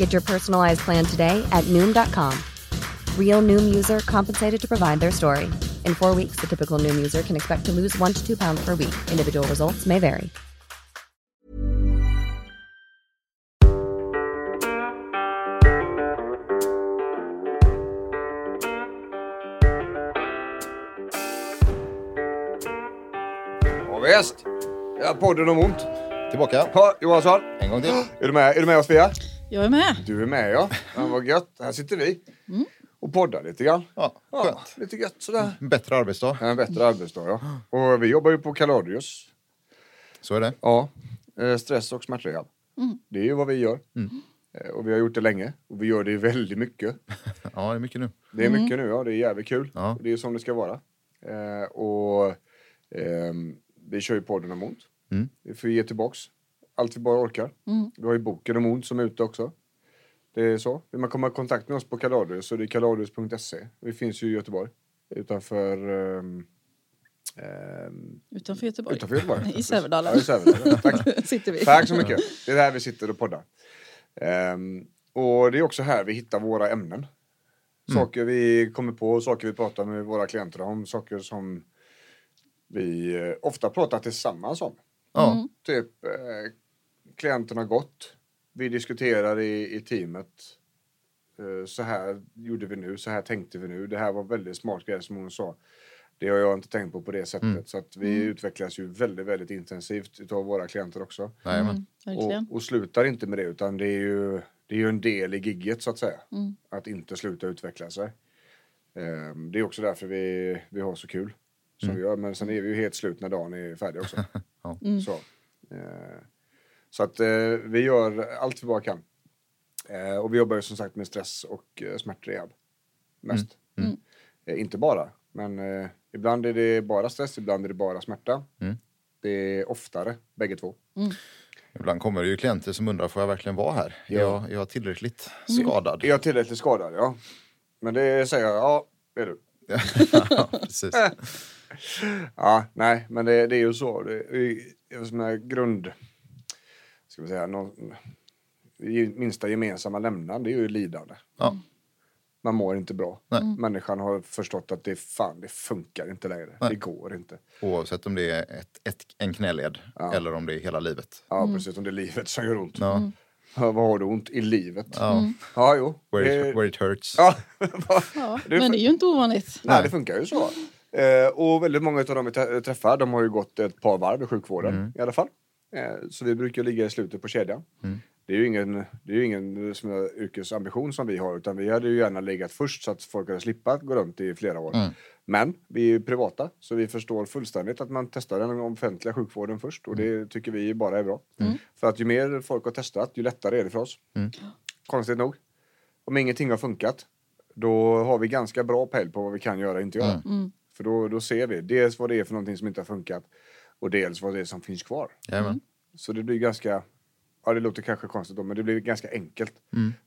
Get your personalized plan today at Noom.com. Real Noom user compensated to provide their story. In four weeks, the typical Noom user can expect to lose one to two pounds per week. Individual results may vary. Ja, visst. Ja, podden om ont. Tillbaka. Ja, Johansson. En gång till. Är du med, är du med oss Fia? Jag är med. Du är med ja. ja vad gött. Här sitter vi. Och poddar lite grann. Ja, Ja, skönt. lite gött sådär. Bättre arbetsdag. En bättre arbetsdag ja. Och vi jobbar ju på Kaladius. Så är det. Ja. Eh, stress och smärtrehab. Det är ju vad vi gör. Eh, Och vi har gjort det länge. Och vi gör det väldigt mycket. Ja, det är mycket nu. Det är mycket nu, ja. Det är jävligt kul. Ja. Det är som det ska vara. Eh, och ehm, vi kör ju podden om ont. Mm. Vi får ge tillbaks allt vi bara orkar. Vi har ju boken om ont som är ute också. Det är så. Vill man komma i kontakt med oss på Kaladius så är det kaladius.se. Vi finns ju i Göteborg. Utanför... ehm, ehm, Utanför Göteborg. utanför Göteborg. I Sävedalen. Ja, i Sävedalen. Tack. Sitter vi. Tack så mycket. Det är där vi sitter och poddar. Ehm, och det är också här vi hittar våra ämnen. Saker vi kommer på, saker vi pratar med våra klienter om, saker som vi eh, ofta pratar tillsammans om. Ja, Typ, eh, klienten har gått, vi diskuterar i, i teamet. Eh, så här gjorde vi nu, så här tänkte vi nu. Det här var väldigt smart grej som hon sa. Det har jag inte tänkt på på det sättet. Så att vi utvecklas ju väldigt, väldigt intensivt utav våra klienter också. Verkligen. Och, och slutar inte med det utan det är ju, det är ju en del i gigget så att säga. Att inte sluta utveckla sig. Ehm, det är också därför vi, vi har så kul som vi gör. Men sen är vi ju helt slut när dagen är färdig också. Ja. Så, eh, så att eh, vi gör allt vi bara kan. Eh, och vi jobbar ju som sagt med stress och eh, smärtrehab. Mest. Eh, inte bara, men eh, ibland är det bara stress, ibland är det bara smärta. Mm. Det är oftare, bägge två. Ibland kommer det ju klienter som undrar, får jag verkligen vara här? Är, Ja. jag, är jag tillräckligt skadad? Är jag tillräckligt skadad? Ja. Men det säger jag, ja, det är du. ja, precis. Ja, nej, men det, det är ju så. Det är, det är som en grund... Ska vi säga, någon, minsta gemensamma lämnaren, det är ju lidande. Ja. Man mår inte bra. Nej. Människan har förstått att det fan, det funkar inte längre. Nej. Det går inte. Oavsett om det är ett, ett, en knäled Ja. eller om det är hela livet. Ja, precis. Om det är livet som gör ont. Ja. Ja, vad har du ont? I livet? Ja, Ja. jo. Where, it, where it hurts. Ja, Ja, men det är ju inte ovanligt. Nej, det funkar ju så. Eh, och väldigt många av dem vi träffar, de har ju gått ett par varv i sjukvården i alla fall. Eh, så vi brukar ligga i slutet på kedjan. Det är ju ingen, det är ju ingen som är yrkesambition som vi har, utan vi hade ju gärna legat först så att folk hade slippat gå runt i flera år. Men vi är ju privata, så vi förstår fullständigt att man testar den offentliga sjukvården först och det tycker vi bara är bra. För att ju mer folk har testat, ju lättare är det för oss. Konstigt nog. Om ingenting har funkat, då har vi ganska bra pejl på vad vi kan göra och inte göra. För då, då ser vi dels vad det är för någonting som inte har funkat och dels vad det är som finns kvar. Jajamän. Så det blir ganska, ja det låter kanske konstigt då, men det blir ganska enkelt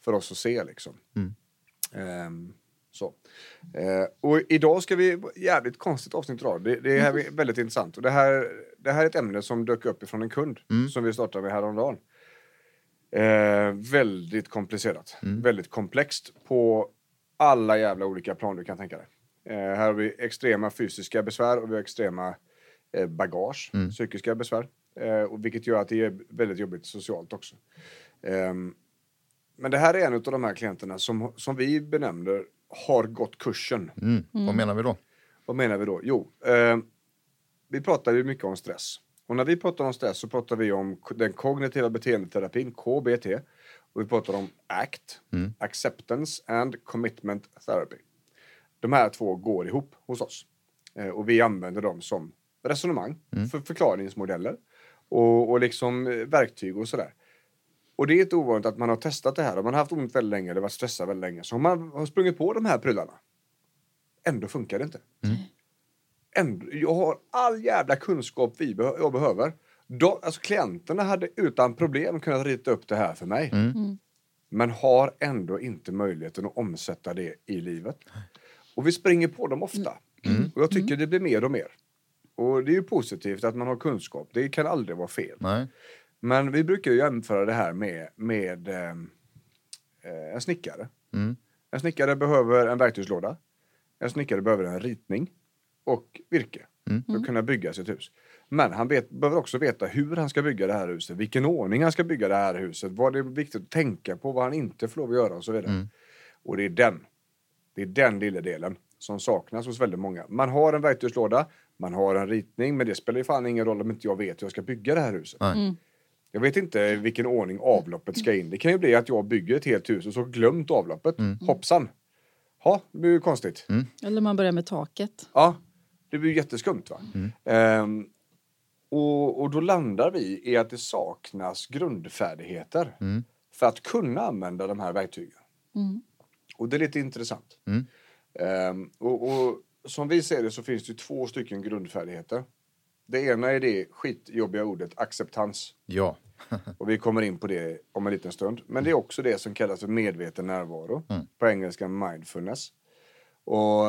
för oss att se liksom. Ehm, så. Eh, och idag ska vi, jävligt konstigt avsnitt idag, det, det här är väldigt intressant. Och det här, det här är ett ämne som dök upp ifrån en kund som vi startade med häromdagen. Eh, väldigt komplicerat, väldigt komplext på alla jävla olika plan du kan tänka dig. Eh, här har vi extrema fysiska besvär och vi har extrema eh, bagage, psykiska besvär. Eh, och vilket gör att det är väldigt jobbigt socialt också. Ehm, men det här är en av de här klienterna som, som vi benämner har gått kursen. Mm. Vad menar vi då? Vad menar vi då? Jo, eh, vi pratar ju mycket om stress. Och när vi pratar om stress så pratar vi om den kognitiva beteendeterapin, KBT. Och vi pratar om ACT, Acceptance and Commitment Therapy. De här två går ihop hos oss. Eh, och vi använder dem som resonemang, för förklaringsmodeller och, och liksom eh, verktyg och sådär. Och det är inte ovanligt att man har testat det här och man har haft ont väldigt länge eller varit stressad väldigt länge. Så man har sprungit på de här prylarna, ändå funkar det inte. Ändå, jag har all jävla kunskap vi beh- jag behöver. De, alltså klienterna hade utan problem kunnat rita upp det här för mig. Men har ändå inte möjligheten att omsätta det i livet. Och vi springer på dem ofta. Och jag tycker det blir mer och mer. Och det är ju positivt att man har kunskap. Det kan aldrig vara fel. Nej. Men vi brukar ju jämföra det här med, med ehm, eh, en snickare. Mm. En snickare behöver en verktygslåda. En snickare behöver en ritning och virke för att kunna bygga sitt hus. Men han vet, behöver också veta hur han ska bygga det här huset, vilken ordning han ska bygga det här huset, vad det är viktigt att tänka på, vad han inte får lov att göra och så vidare. Och det är den, det är den lilla delen som saknas hos väldigt många. Man har en verktygslåda, man har en ritning, men det spelar ju fan ingen roll om inte jag vet hur jag ska bygga det här huset. Nej. Jag vet inte vilken ordning avloppet ska in. Det kan ju bli att jag bygger ett helt hus och så glömt avloppet. Hoppsan! Ja, det blir ju konstigt. Eller man börjar med taket. Ja, det blir ju jätteskumt va. Ehm, och, och då landar vi i att det saknas grundfärdigheter för att kunna använda de här verktygen. Och det är lite intressant. Ehm, och, och som vi ser det så finns det två stycken grundfärdigheter. Det ena är det skitjobbiga ordet acceptans. Ja. Och vi kommer in på det om en liten stund. Men det är också det som kallas för medveten närvaro. På engelska mindfulness. Och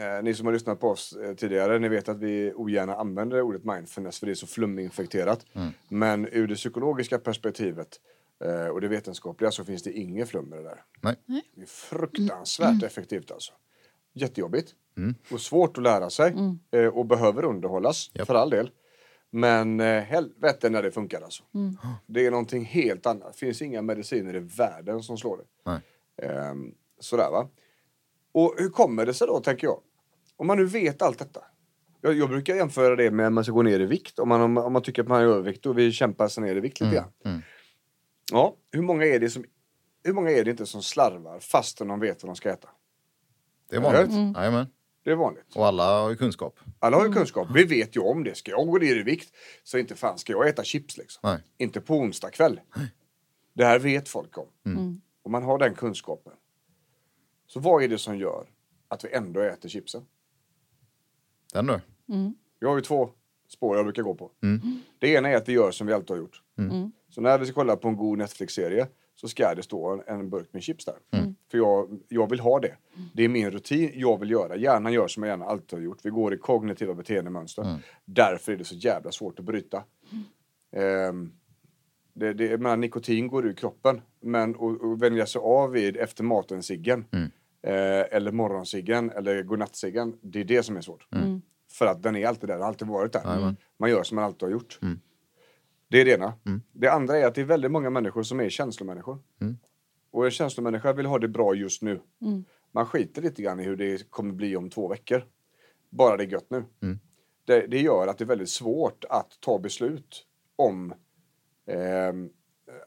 eh, ni som har lyssnat på oss eh, tidigare, ni vet att vi ogärna använder ordet mindfulness för det är så fluminfekterat. Men ur det psykologiska perspektivet eh, och det vetenskapliga så finns det inget flum med det där. Nej. Det är fruktansvärt effektivt alltså. Jättejobbigt. Och svårt att lära sig. Eh, och behöver underhållas, Japp. för all del. Men eh, helvete när det funkar alltså. Det är någonting helt annat. Det finns inga mediciner i världen som slår det. Nej. Ehm, sådär va. Och hur kommer det sig då, tänker jag? Om man nu vet allt detta. Jag, jag brukar jämföra det med att man ska gå ner i vikt. Om man, om, om man tycker att man har övervikt och vill kämpa sig ner i vikt lite grann. Ja, hur många är det som hur många är det inte som slarvar fastän de vet vad de ska äta? Det är vanligt. Jajamän. Det är vanligt. Och alla har ju kunskap. Alla har ju kunskap. Vi vet ju om det. Ska jag gå ner i vikt så inte fan ska jag äta chips liksom. Nej. Inte på onsdag kväll. Det här vet folk om. Och man har den kunskapen. Så vad är det som gör att vi ändå äter chipsen? Den du. Vi har ju två spår jag brukar gå på. Det ena är att vi gör som vi alltid har gjort. Så när vi ska kolla på en god Netflix-serie så ska det stå en, en burk med chips där. För jag, jag vill ha det. Det är min rutin, jag vill göra. Hjärnan gör som jag gärna alltid har gjort. Vi går i kognitiva beteendemönster. Därför är det så jävla svårt att bryta. Ehm, det, det, menar, nikotin går ur kroppen. Men att vänja sig av vid efter maten-ciggen. Eh, eller morgonsiggen eller godnattsiggen. Det är det som är svårt. För att den är alltid där, har alltid varit där. Man gör som man alltid har gjort. Det är det ena. Det andra är att det är väldigt många människor som är känslomänniskor. Och en känslomänniska vill ha det bra just nu. Man skiter lite grann i hur det kommer bli om två veckor. Bara det är gött nu. Det, det gör att det är väldigt svårt att ta beslut om ehm,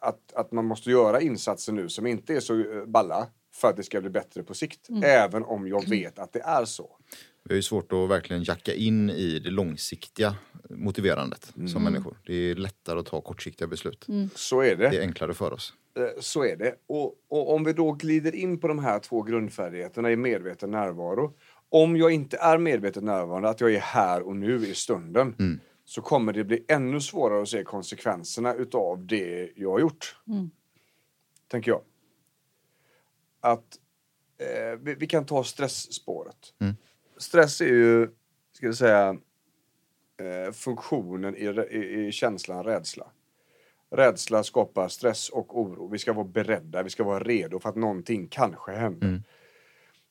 att, att man måste göra insatser nu som inte är så eh, balla för att det ska bli bättre på sikt. Även om jag vet att det är så. Vi har ju svårt att verkligen jacka in i det långsiktiga motiverandet som människor. Det är lättare att ta kortsiktiga beslut. Så är det. Det är enklare för oss. Eh, Så är det. Och, och om vi då glider in på de här två grundfärdigheterna i medveten närvaro. Om jag inte är medvetet närvarande, att jag är här och nu i stunden, så kommer det bli ännu svårare att se konsekvenserna utav det jag har gjort. Tänker jag. Att eh, vi, vi kan ta stressspåret. Stress är ju, ska jag säga, eh, funktionen i, i, i känslan rädsla. Rädsla skapar stress och oro. Vi ska vara beredda, vi ska vara redo för att någonting kanske händer.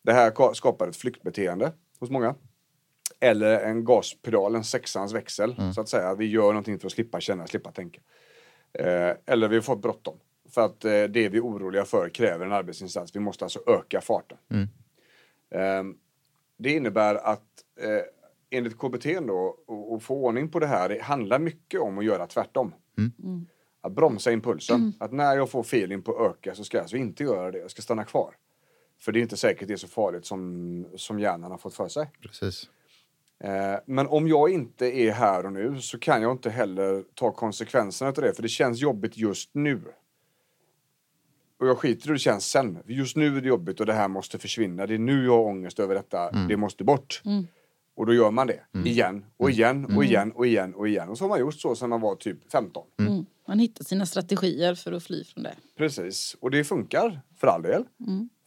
Det här ka- skapar ett flyktbeteende hos många. Eller en gaspedal, en sexans växel, så att säga. Vi gör någonting för att slippa känna, slippa tänka. Eh, eller vi får bråttom. För att eh, det vi är oroliga för kräver en arbetsinsats. Vi måste alltså öka farten. Ehm, det innebär att eh, enligt KBT då, och, och få ordning på det här, det handlar mycket om att göra tvärtom. Att bromsa impulsen. Att när jag får feeling på att öka så ska jag alltså inte göra det. Jag ska stanna kvar. För det är inte säkert det är så farligt som, som hjärnan har fått för sig. Precis. Eh, men om jag inte är här och nu så kan jag inte heller ta konsekvenserna av det. För det känns jobbigt just nu. Och jag skiter i hur det känns sen. För Just nu är det jobbigt och det här måste försvinna. Det är nu jag har ångest över detta. Det måste bort. Och då gör man det. Igen och igen och igen och igen och igen. Och så har man gjort så sedan man var typ 15. Mm. Man hittar sina strategier för att fly från det. Precis. Och det funkar för all del.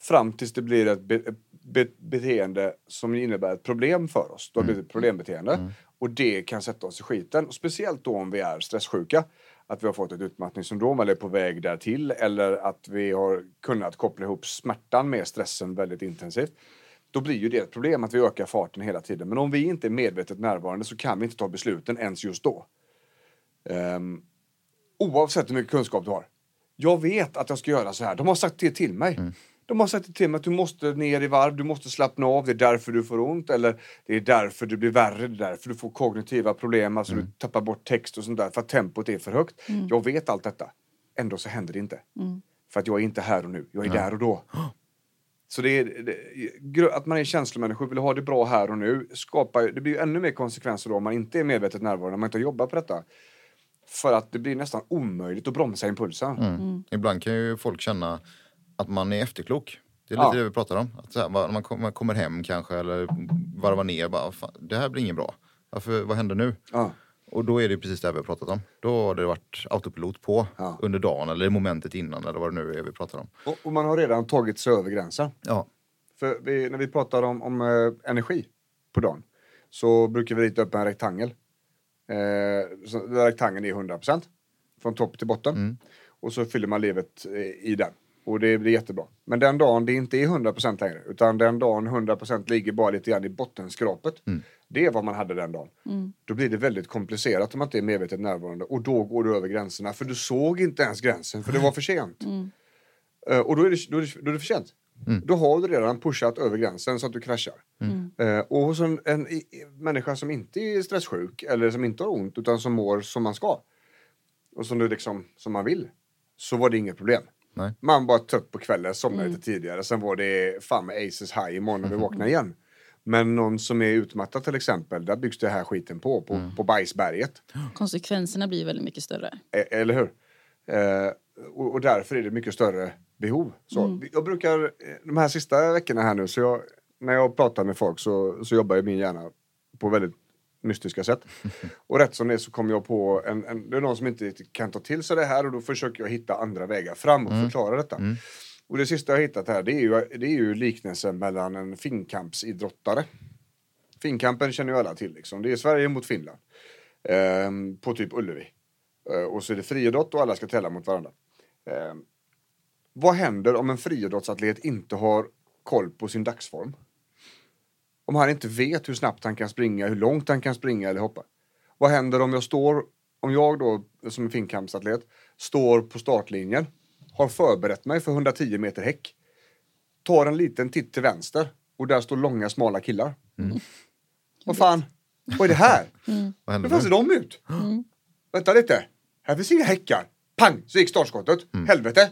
Fram tills det blir ett, be be beteende som innebär ett problem för oss. Då blir det ett problembeteende. Och det kan sätta oss i skiten. Och speciellt då om vi är stresssjuka. Att vi har fått ett utmattningssyndrom eller är på väg därtill. Eller att vi har kunnat koppla ihop smärtan med stressen väldigt intensivt. Då blir ju det ett problem att vi ökar farten hela tiden. Men om vi inte är medvetet närvarande så kan vi inte ta besluten ens just då. Um, oavsett hur mycket kunskap du har. Jag vet att jag ska göra så här. De har sagt det till mig. Mm. De har sagt till mig att du måste ner i varv, du måste slappna av, det är därför du får ont eller det är därför det blir värre, det är därför du får kognitiva problem, alltså du tappar bort text och sånt där för att tempot är för högt. Jag vet allt detta. Ändå så händer det inte. För att jag är inte här och nu, jag är där och då. Så det är, det, att man är känslomänniska och vill ha det bra här och nu skapar, det blir ju ännu mer konsekvenser då om man inte är medvetet närvarande, om man inte jobbar på detta. För att det blir nästan omöjligt att bromsa impulsen. Ibland kan ju folk känna att man är efterklok. Det är Ja. lite det vi pratar om. Att så här, man, man kommer hem kanske eller varvar ner. Bara, fan, det här blir inget bra. Varför, vad händer nu? Ja. Och då är det precis det vi har pratat om. Då har det varit autopilot på Ja. under dagen eller momentet innan eller vad det nu är vi pratar om. Och, och man har redan tagit sig över gränsen. Ja, För vi, när vi pratar om, om eh, energi på dagen så brukar vi rita upp en rektangel. Eh, så, där rektangeln är 100% från topp till botten. Och så fyller man livet eh, i den. Och det blir jättebra. Men den dagen det inte är 100% längre utan den dagen 100% ligger bara lite grann i bottenskrapet. Det är vad man hade den dagen. Då blir det väldigt komplicerat om man inte är medvetet närvarande och då går du över gränserna för du såg inte ens gränsen för det var för sent. Eh, och då är, det, då, är det, då är det för sent. Då har du redan pushat över gränsen så att du kraschar. Eh, och hos en, en i- människa som inte är stresssjuk eller som inte har ont utan som mår som man ska och som, du liksom, som man vill så var det inget problem. Nej. Man var trött på kvällen, somnade lite tidigare. Sen var det fan med Aces high imorgon när vi vaknar igen. Men någon som är utmattad till exempel, där byggs det här skiten på, på, på bajsberget. Konsekvenserna blir väldigt mycket större. E- Eller hur? Eh, och, och därför är det mycket större behov. Så, Jag brukar, eh, de här sista veckorna här nu, så jag, när jag pratar med folk så, så jobbar ju min hjärna på väldigt mystiska sätt. Och rätt som det är så kommer jag på en, en, det är någon som inte kan ta till sig det här och då försöker jag hitta andra vägar fram och förklara detta. Och det sista jag hittat här det är ju, det är ju liknelsen mellan en finkampsidrottare. Finkampen känner ju alla till liksom. Det är Sverige mot Finland. Ehm, på typ Ullevi. Eh, och så är det friidrott och alla ska tävla mot varandra. Ehm, vad händer om en friidrottsatlet inte har koll på sin dagsform? Om han inte vet hur snabbt han kan springa, hur långt han kan springa eller hoppa. Vad händer om jag står, om jag då som en finkampsatlet står på startlinjen, har förberett mig för 110 meter häck, tar en liten titt till vänster och där står långa smala killar. Vad fan, vad är det här? vad Hur fan ser de ut? Vänta lite. Här finns inga häckar. Pang! Så gick startskottet. Helvete!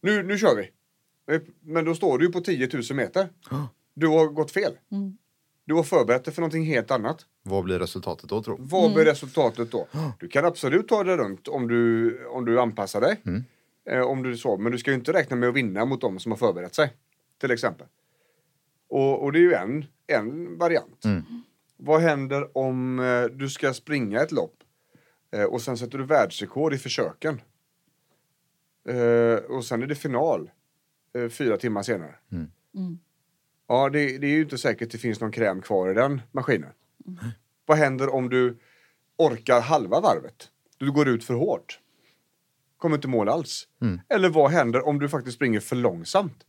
Nu, nu kör vi. Men då står du ju på 10 000 meter. Du har gått fel. Du har förberett dig för någonting helt annat. Vad blir resultatet då tro? Vad blir resultatet då? Du kan absolut ta det runt om du, om du anpassar dig. Eh, om du så, men du ska ju inte räkna med att vinna mot de som har förberett sig. Till exempel. Och, och det är ju en, en variant. Vad händer om eh, du ska springa ett lopp eh, och sen sätter du världsrekord i försöken? Eh, och sen är det final eh, fyra timmar senare. Ja, det, det är ju inte säkert det finns någon kräm kvar i den maskinen. Vad händer om du orkar halva varvet? Du går ut för hårt. Kommer inte mål alls. Eller vad händer om du faktiskt springer för långsamt?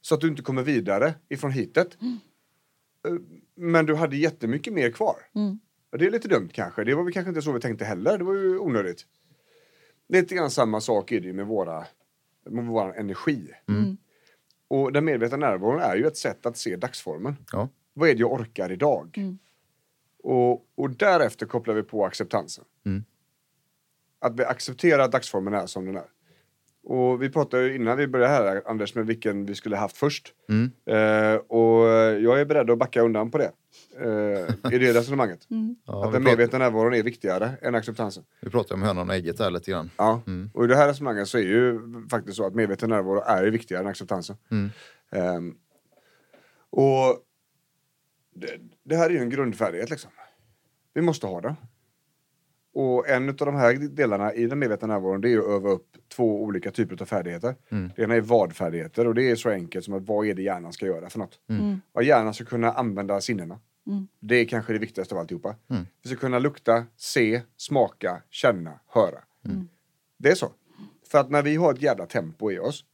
Så att du inte kommer vidare ifrån hitet. Eh, Men du hade jättemycket mer kvar. Ja, Det är lite dumt kanske. Det var väl kanske inte så vi tänkte heller. Det var ju onödigt. Lite grann samma sak är det med våra med vår energi. Mm. Och den medvetna närvaron är ju ett sätt att se dagsformen. Ja. Vad är det jag orkar idag? Mm. Och, och därefter kopplar vi på acceptansen. Mm. Att vi accepterar att dagsformen är som den är. Och vi pratade ju innan vi började här, Anders, med vilken vi skulle haft först. Mm. Eh, och jag är beredd att backa undan på det. Eh, I det resonemanget. Ja, att vi, den medvetna närvaron är viktigare än acceptansen. vi pratade om hönan och ägget där lite grann. Ja. Mm. Och i det här resonemanget så är ju faktiskt så att medveten närvaro är viktigare än acceptansen. Mm. Ehm, och det, det här är ju en grundfärdighet liksom. Vi måste ha det. Och en av de här delarna i den medvetna närvaron det är att öva upp två olika typer av färdigheter. Mm. Det ena är vad-färdigheter och det är så enkelt som att vad är det hjärnan ska göra för något? Mm. Ja, hjärnan ska kunna använda sinnena. Mm. Det är kanske det viktigaste av alltihopa. Mm. Vi ska kunna lukta, se, smaka, känna, höra. Mm. Det är så. För att när vi har ett jävla tempo i oss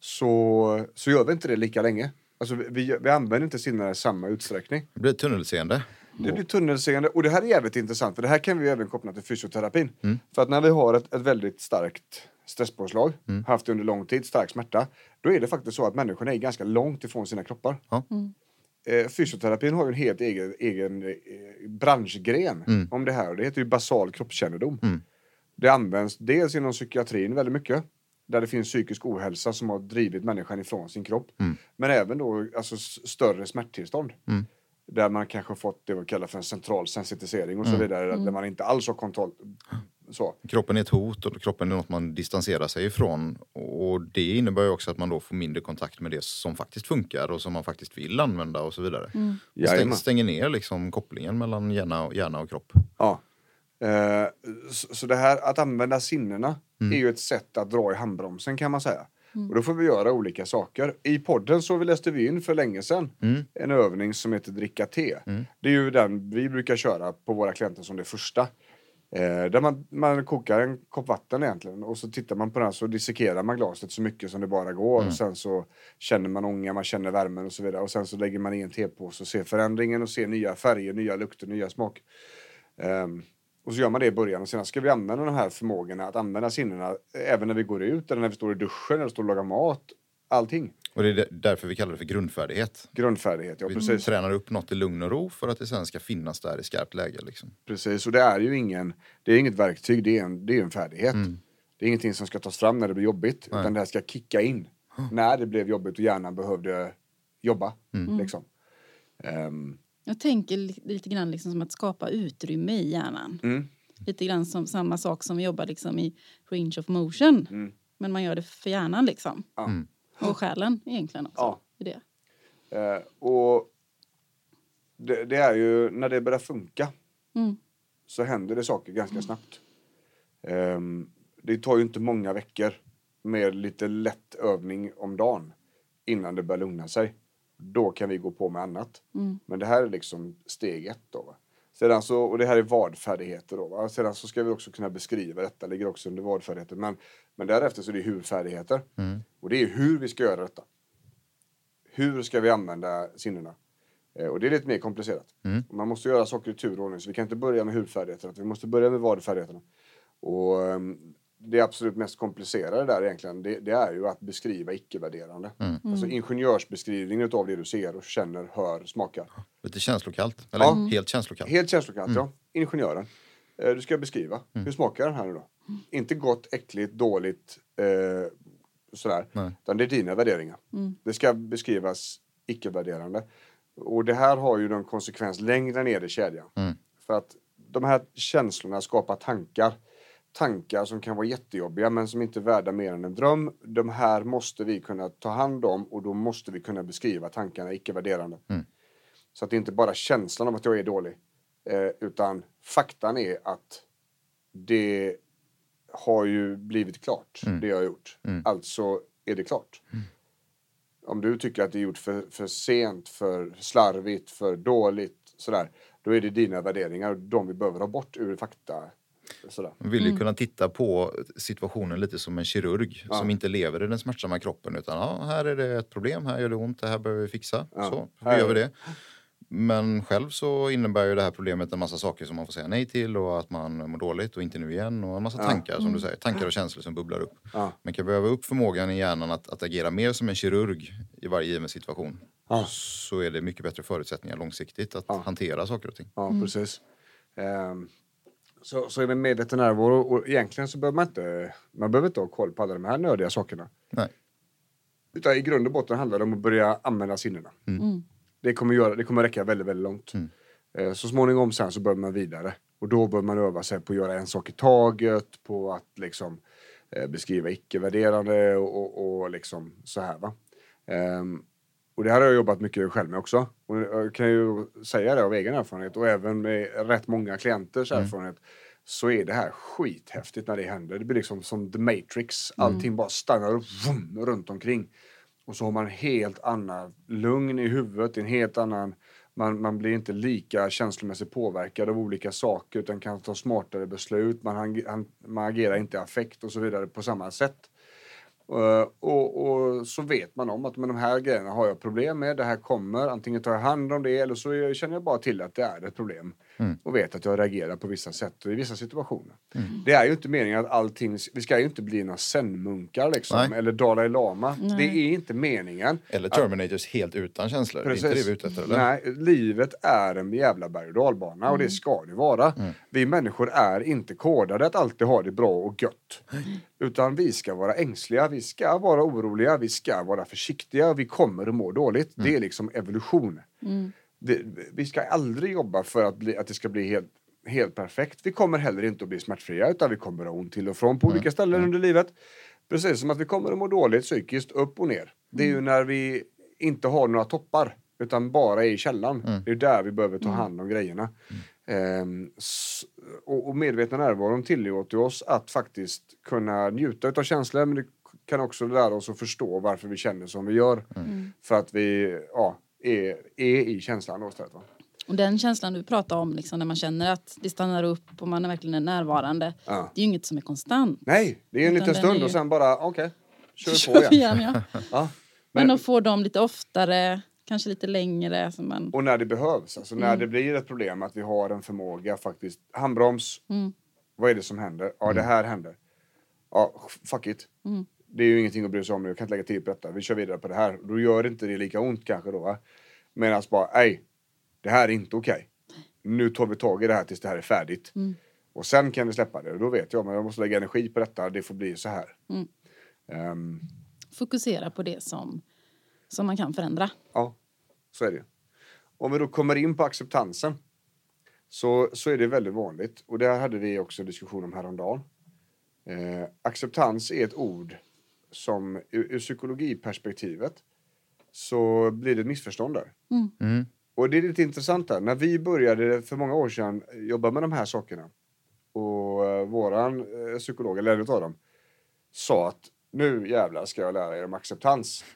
så, så gör vi inte det lika länge. Alltså vi, vi använder inte sinnena i samma utsträckning. Det blir tunnelseende. Det blir tunnelseende och det här är jävligt intressant för det här kan vi även koppla till fysioterapin. För att när vi har ett, ett väldigt starkt stresspåslag, haft det under lång tid, stark smärta, då är det faktiskt så att människorna är ganska långt ifrån sina kroppar. Ja. Eh, fysioterapin har ju en helt egen, egen eh, branschgren om det här det heter ju basal kroppskännedom. Mm. Det används dels inom psykiatrin väldigt mycket. Där det finns psykisk ohälsa som har drivit människan ifrån sin kropp. Men även då alltså, större smärttillstånd. Mm. Där man kanske fått det vi kallar för en central sensitisering och så Mm. vidare. Där man inte alls har kontroll. Så. Kroppen är ett hot och kroppen är något man distanserar sig ifrån. Och det innebär ju också att man då får mindre kontakt med det som faktiskt funkar och som man faktiskt vill använda och så vidare. Mm. Stäng, stänger ner liksom kopplingen mellan hjärna och, hjärna och kropp. Ja. Eh, så, så det här att använda sinnena är ju ett sätt att dra i handbromsen kan man säga. Och då får vi göra olika saker. I podden så läste vi in för länge sedan en övning som heter dricka te. Det är ju den vi brukar köra på våra klienter som det första. Eh, där man, man kokar en kopp vatten egentligen och så tittar man på den så dissekerar man glaset så mycket som det bara går. Och sen så känner man ånga, man känner värmen och så vidare. Och sen så lägger man i en tepåse och ser förändringen och ser nya färger, nya lukter, nya smak. Ehm, och så gör man det i början och sen ska vi använda de här förmågorna att använda sinnena även när vi går ut eller när vi står i duschen eller står och lagar mat. Allting. Och det är där- därför vi kallar det för grundfärdighet. Grundfärdighet, ja Vi precis. tränar upp något i lugn och ro för att det sen ska finnas där i skarpt läge. Liksom. precis. Och det är ju ingen, det är inget verktyg, det är en, det är en färdighet. Det är ingenting som ska tas fram när det blir jobbigt, utan det här ska kicka in när det blev jobbigt och hjärnan behövde jobba. Liksom. Ehm, Jag tänker li- lite grann liksom som att skapa utrymme i hjärnan. Mm. Lite grann som samma sak som vi jobbar liksom i range of motion. Mm. Men man gör det för hjärnan liksom. Ja. Och själen egentligen också. Ja. I det. Eh, och det, det är ju när det börjar funka Mm. så händer det saker ganska snabbt. Ehm, det tar ju inte många veckor med lite lätt övning om dagen innan det börjar lugna sig. Då kan vi gå på med annat. Mm. Men det här är liksom steg ett då. Sedan så, och det här är vadfärdigheter då. Va? Sedan så ska vi också kunna beskriva detta, ligger också under vadfärdigheter. Men, men därefter så är det hur-färdigheter. Och det är hur vi ska göra detta. Hur ska vi använda sinnena? Eh, och det är lite mer komplicerat. Och Man måste göra saker i tur och ordning. Så vi kan inte börja med hur-färdigheterna. Vi måste börja med vad-färdigheterna. Och ehm, det absolut mest komplicerade där egentligen, det, det är ju att beskriva icke-värderande. Alltså ingenjörsbeskrivningen av det du ser och känner, hör, smakar. Lite känslokallt. Eller Ja. helt känslokallt. Helt känslokallt, ja. Ingenjören. Eh, du ska beskriva. Hur smakar den här nu då? Inte gott, äckligt, dåligt, eh, sådär. Nej. Utan det är dina värderingar. Det ska beskrivas icke-värderande. Och det här har ju någon konsekvens längre ner i kedjan. För att de här känslorna skapar tankar. Tankar som kan vara jättejobbiga men som inte är värda mer än en dröm. De här måste vi kunna ta hand om och då måste vi kunna beskriva tankarna icke-värderande. Så att det inte bara känslan av att jag är dålig. Eh, utan faktan är att det har ju blivit klart, det jag har gjort. Alltså är det klart. Om du tycker att det är gjort för, för sent, för slarvigt, för dåligt, sådär. Då är det dina värderingar, de vi behöver ha bort ur fakta. Sådär. Man vill ju kunna titta på situationen lite som en kirurg som inte lever i den smärtsamma kroppen utan ja, här är det ett problem, här gör det ont, det här behöver vi fixa. Ja. Så, Här- då gör vi det. Men själv så innebär ju det här problemet en massa saker som man får säga nej till och att man mår dåligt och inte nu igen och en massa tankar som du säger. Tankar och känslor som bubblar upp. Ja. Man kan behöva upp förmågan i hjärnan att, att agera mer som en kirurg i varje given situation. Ja. Så är det mycket bättre förutsättningar långsiktigt att Ja. hantera saker och ting. Ja, precis. Ehm, så, så är med medveten närvaro och egentligen så behöver man inte, man behöver inte ha koll på alla de här nördiga sakerna. Nej. Utan i grund och botten handlar det om att börja använda sinnena. Det, kommer göra, det kommer räcka väldigt, väldigt långt. Eh, Så småningom sen så behöver man vidare. Och då bör man öva sig på att göra en sak i taget, på att liksom eh, beskriva icke-värderande och, och, och liksom så här va. Ehm, och det här har jag jobbat mycket själv med också. Och jag kan ju säga det av egen erfarenhet och även med rätt många klienters erfarenhet så är det här skithäftigt när det händer. Det blir liksom som The Matrix. Allting bara stannar upp vroom, runt omkring. Och så har man helt annan lugn i huvudet, en helt annan man, man blir inte lika känslomässigt påverkad av olika saker utan kan ta smartare beslut. Man, han, man agerar inte i affekt och så vidare på samma sätt. Eh, och, och så vet man om att med de här grejerna har jag problem med. Det här kommer. Antingen tar jag hand om det eller så känner jag bara till att det är ett problem. Och vet att jag reagerar på vissa sätt och i vissa situationer. Det är ju inte meningen att allting... Vi ska ju inte bli några zen-munkar liksom. Nej. Eller Dalai Lama. Det är inte meningen. Eller Terminators helt utan känslor. Det är inte det vi är ute efter eller? Nej, livet är en jävla berg och dalbana och det ska det vara. Vi människor är inte kodade att alltid ha det bra och gött. Utan vi ska vara ängsliga, vi ska vara oroliga, vi ska vara försiktiga, vi kommer att må dåligt. Det är liksom evolution. Det, vi ska aldrig jobba för att, bli, att det ska bli helt, helt perfekt. Vi kommer heller inte att bli smärtfria utan vi kommer att ha ont till och från på olika ställen under livet. Precis som att vi kommer att må dåligt psykiskt upp och ner. Det är ju när vi inte har några toppar utan bara är i källan. Det är där vi behöver ta hand om grejerna. Ehm, s- och, och medvetna närvaron tillåter oss att faktiskt kunna njuta av känslor men det kan också lära oss att förstå varför vi känner som vi gör. För att vi ja, är, är i känslan istället. Va? Och den känslan du pratar om, liksom, när man känner att det stannar upp och man är verkligen är närvarande. Ja. Det är ju inget som är konstant. Nej, det är en liten stund ju- och sen bara okej, kör Kör på igen. igen ja. Ja. Men, Men, att få dem lite oftare, kanske lite längre. Så man, och när det behövs, alltså när det blir ett problem att vi har en förmåga faktiskt. Handbroms, vad är det som händer? Ja, det här händer. Ja, fuck it. Det är ju ingenting att bry sig om nu, jag kan inte lägga tid på detta. Vi kör vidare på det här. Då gör inte det lika ont kanske då. va? Medan bara, nej, det här är inte okej. Nu tar vi tag i det här tills det här är färdigt. Och sen kan vi släppa det. Och då vet jag, men jag måste lägga energi på detta. Det får bli så här. Ehm, fokusera på det som, som man kan förändra. Ja, så är det. Om vi då kommer in på acceptansen så, så är det väldigt vanligt. Och det hade vi också en diskussion om häromdagen. Eh, acceptans är ett ord som ur, ur psykologiperspektivet så blir det ett missförstånd där. Och det är lite intressant där. När vi började för många år sedan jobba med de här sakerna och eh, våran eh, psykolog, eller en av dem, sa att nu jävlar ska jag lära er om acceptans.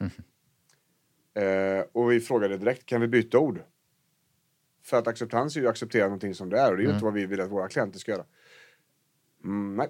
Eh, och vi frågade direkt, kan vi byta ord? För att acceptans är ju att acceptera någonting som det är och det är ju inte vad vi vill att våra klienter ska göra. Mm, nej.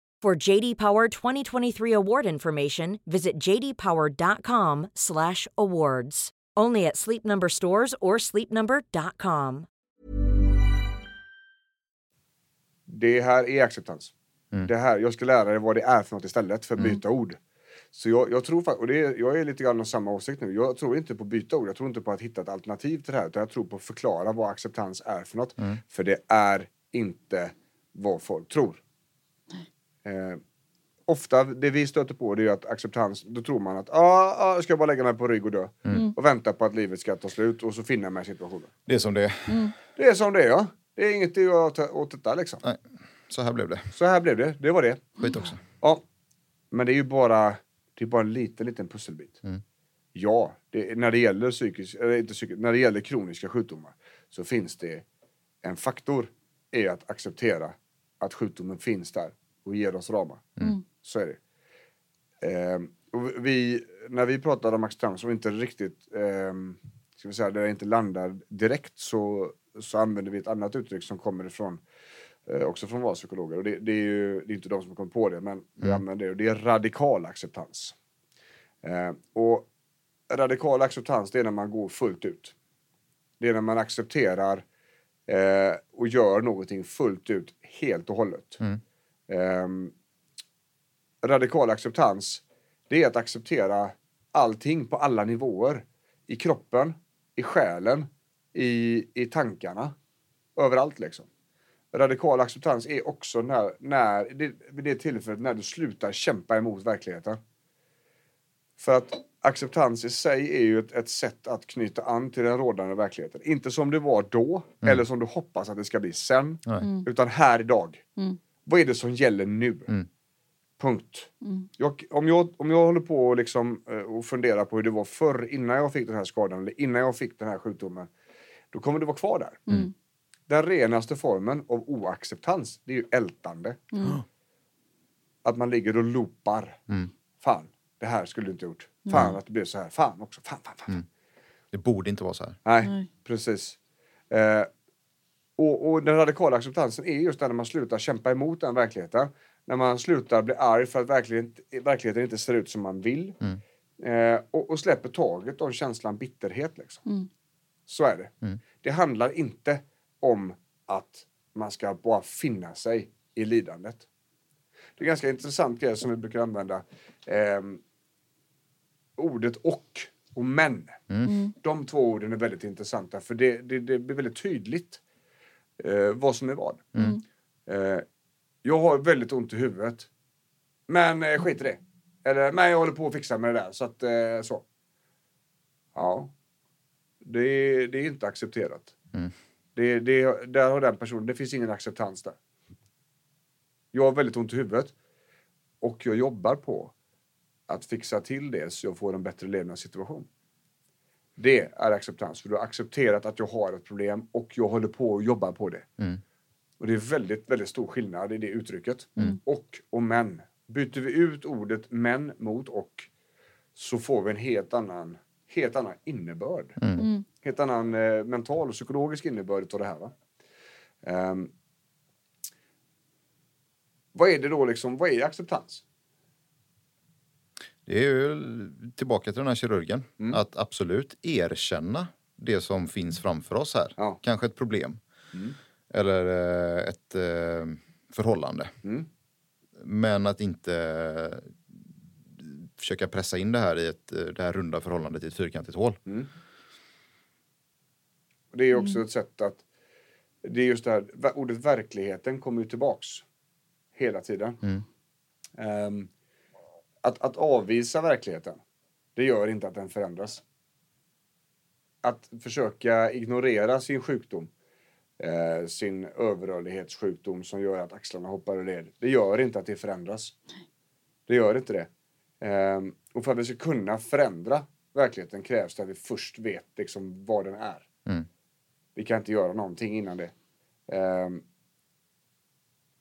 For JD Power 2023 award information, visit jdpower.com/awards. Only at Sleep Number stores or sleepnumber.com. Det här är acceptans. Det här, jag ska lära dig vad det är för något istället för att byta ord. Så jag, jag tror och det är, jag är lite grann av samma åsikt nu. Jag tror inte på att byta ord. Jag tror inte på att hitta ett alternativ till det här. Utan jag tror på att förklara vad acceptans är för något. För det är inte vad folk tror. Eh, ofta det vi stöter på det är att acceptans, då tror man att ah, ah, jag ska bara lägga mig på rygg och dö. Och vänta på att livet ska ta slut och så finna mig i situationen. Det är som det är. Det är som det är ja. Det är inget att göra åt- detta liksom. Nej, så här blev det. Så här blev det, det var det. Skit också. Ja, men det är ju bara, det är bara en liten, liten pusselbit. ja, det, när, det gäller psykisk, eller inte psykisk, när det gäller kroniska sjukdomar så finns det en faktor är att acceptera att sjukdomen finns där och ger oss ramar. Så är det. Och vi, när vi pratar om acceptans och inte riktigt, ehm, ska vi säga, det inte landar direkt så, så använder vi ett annat uttryck som kommer ifrån eh, också från våra psykologer. Och det, det är ju det är inte de som kommit på det, men vi använder det. Och det är radikal acceptans. Eh, och radikal acceptans, det är när man går fullt ut. Det är när man accepterar eh, och gör någonting fullt ut, helt och hållet. Ehm, radikal acceptans, det är att acceptera allting på alla nivåer. I kroppen, i själen, i, i tankarna. Överallt liksom. Radikal acceptans är också när, när det, vid det tillfället när du slutar kämpa emot verkligheten. För att acceptans i sig är ju ett, ett sätt att knyta an till den rådande verkligheten. Inte som det var då, eller som du hoppas att det ska bli sen. Utan här idag. Vad är det som gäller nu? Punkt. Jag, om, jag, om jag håller på och, liksom, eh, och funderar på hur det var förr, innan jag fick den här skadan, eller innan jag fick den här sjukdomen, då kommer det vara kvar där. Den renaste formen av oacceptans, det är ju ältande. Att man ligger och loopar. Fan, det här skulle du inte gjort. Fan att det blev så här. Fan också. Fan, fan, fan. Det borde inte vara så här. Nej, Nej. precis. Eh, och, och den radikala acceptansen är just när man slutar kämpa emot den verkligheten. När man slutar bli arg för att verkligheten, verkligheten inte ser ut som man vill. Eh, och, och släpper taget om känslan bitterhet. Liksom. Så är det. Det handlar inte om att man ska bara finna sig i lidandet. Det är ganska intressant grej som vi brukar använda. ehm, ordet och och men. De två orden är väldigt intressanta för det, det, det blir väldigt tydligt eh, vad som är vad. Eh, jag har väldigt ont i huvudet. Men eh, skit i det. Eller, men jag håller på att fixa med det där. Så att, eh, så. Ja. Det, det är inte accepterat. Det, det, där har den personen, det finns ingen acceptans där. Jag har väldigt ont i huvudet. Och jag jobbar på att fixa till det så jag får en bättre levnadssituation. Det är acceptans, för du har accepterat att jag har ett problem och jag håller på att jobba på det. Och det är väldigt, väldigt stor skillnad i det uttrycket. Och och men. Byter vi ut ordet men mot och så får vi en helt annan, helt annan innebörd. Helt annan eh, mental och psykologisk innebörd av det här. Va? Ehm, vad är det då liksom, vad är acceptans? Det är ju tillbaka till den här kirurgen. Mm. Att absolut erkänna det som finns framför oss här. Ja. Kanske ett problem. Mm. Eller eh, ett eh, förhållande. Mm. Men att inte eh, försöka pressa in det här i ett, det här runda förhållandet i ett fyrkantigt hål. Och Det är också ett sätt att... Det är just det här, ordet verkligheten kommer ju tillbaks hela tiden. Ehm, att, att avvisa verkligheten, det gör inte att den förändras. Att försöka ignorera sin sjukdom, eh, sin överrörlighetssjukdom som gör att axlarna hoppar ur led, det gör inte att det förändras. Det gör inte det. Ehm, och för att vi ska kunna förändra verkligheten krävs det att vi först vet liksom vad den är. Vi kan inte göra någonting innan det. Ehm,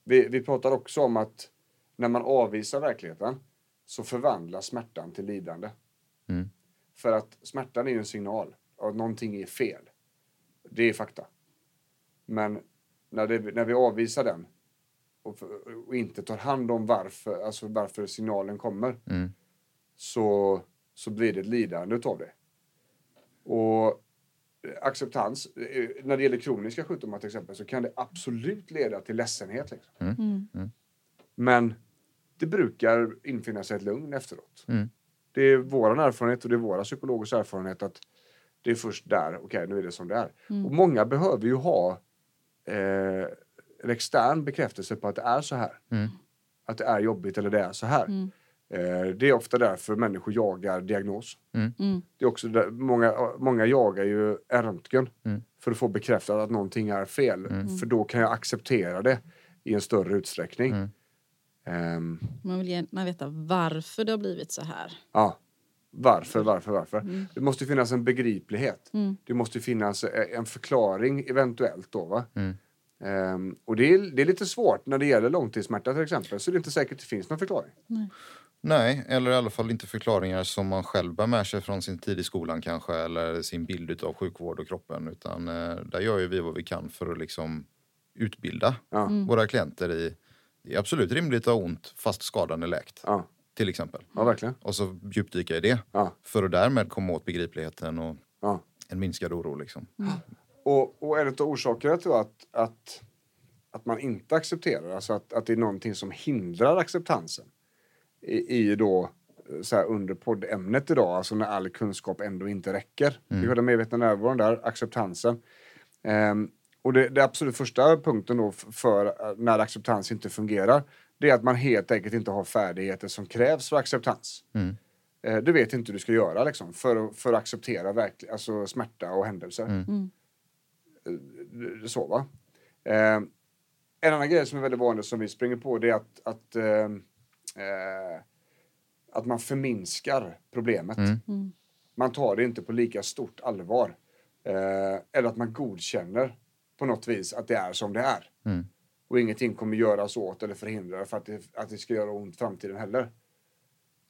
vi, vi pratar också om att när man avvisar verkligheten så förvandlas smärtan till lidande. För att smärtan är ju en signal av att någonting är fel. Det är fakta. Men när, det, när vi avvisar den och, och inte tar hand om varför, alltså varför signalen kommer så, så blir det ett lidande utav det. Och acceptans, när det gäller kroniska sjukdomar till exempel så kan det absolut leda till ledsenhet. Liksom. Men det brukar infinna sig ett lugn efteråt. Det är vår erfarenhet och det är våra psykologers erfarenhet att det är först där, okej nu är det som det är. Och många behöver ju ha eh, en extern bekräftelse på att det är så här. Att det är jobbigt eller det är så här. Eh, det är ofta därför människor jagar diagnos. Det är också där, många, många jagar ju en röntgen för att få bekräftat att någonting är fel. För då kan jag acceptera det i en större utsträckning. Ehm, Man vill gärna veta varför det har blivit så här. ja. Varför, varför, varför? Det måste finnas en begriplighet. Det måste finnas eh, en förklaring eventuellt då va? Ehm, och det är, det är lite svårt när det gäller långtidssmärta till exempel. Så det är inte säkert att det finns någon förklaring. Nej, eller i alla fall inte förklaringar som man själv bär med sig från sin tid i skolan kanske eller sin bild av sjukvård och kroppen. Utan eh, där gör ju vi vad vi kan för att liksom utbilda Ja. våra klienter i det är absolut rimligt att ha ont fast skadan är läkt. Ja, Till exempel. ja verkligen. Och så djupdyka i det. Ja. För att därmed komma åt begripligheten och Ja. en minskad oro. Liksom. Och, och en av orsakerna till att, att, att man inte accepterar, alltså att, att det är någonting som hindrar acceptansen i, i då så här under poddämnet idag, alltså när all kunskap ändå inte räcker. Vi har den medvetna närvaron där, acceptansen. Ehm, och det, det absolut första punkten då för eh, när acceptans inte fungerar, det är att man helt enkelt inte har färdigheter som krävs för acceptans. Eh, du vet inte hur du ska göra liksom, för, att- för att acceptera verklig, alltså smärta och händelser så va. Eh, en annan grej som är väldigt vanlig som vi springer på det är att, att, eh, eh, att man förminskar problemet. Man tar det inte på lika stort allvar. Eh, eller att man godkänner på något vis att det är som det är. Och ingenting kommer göras åt eller förhindra för att det, att det ska göra ont i framtiden heller.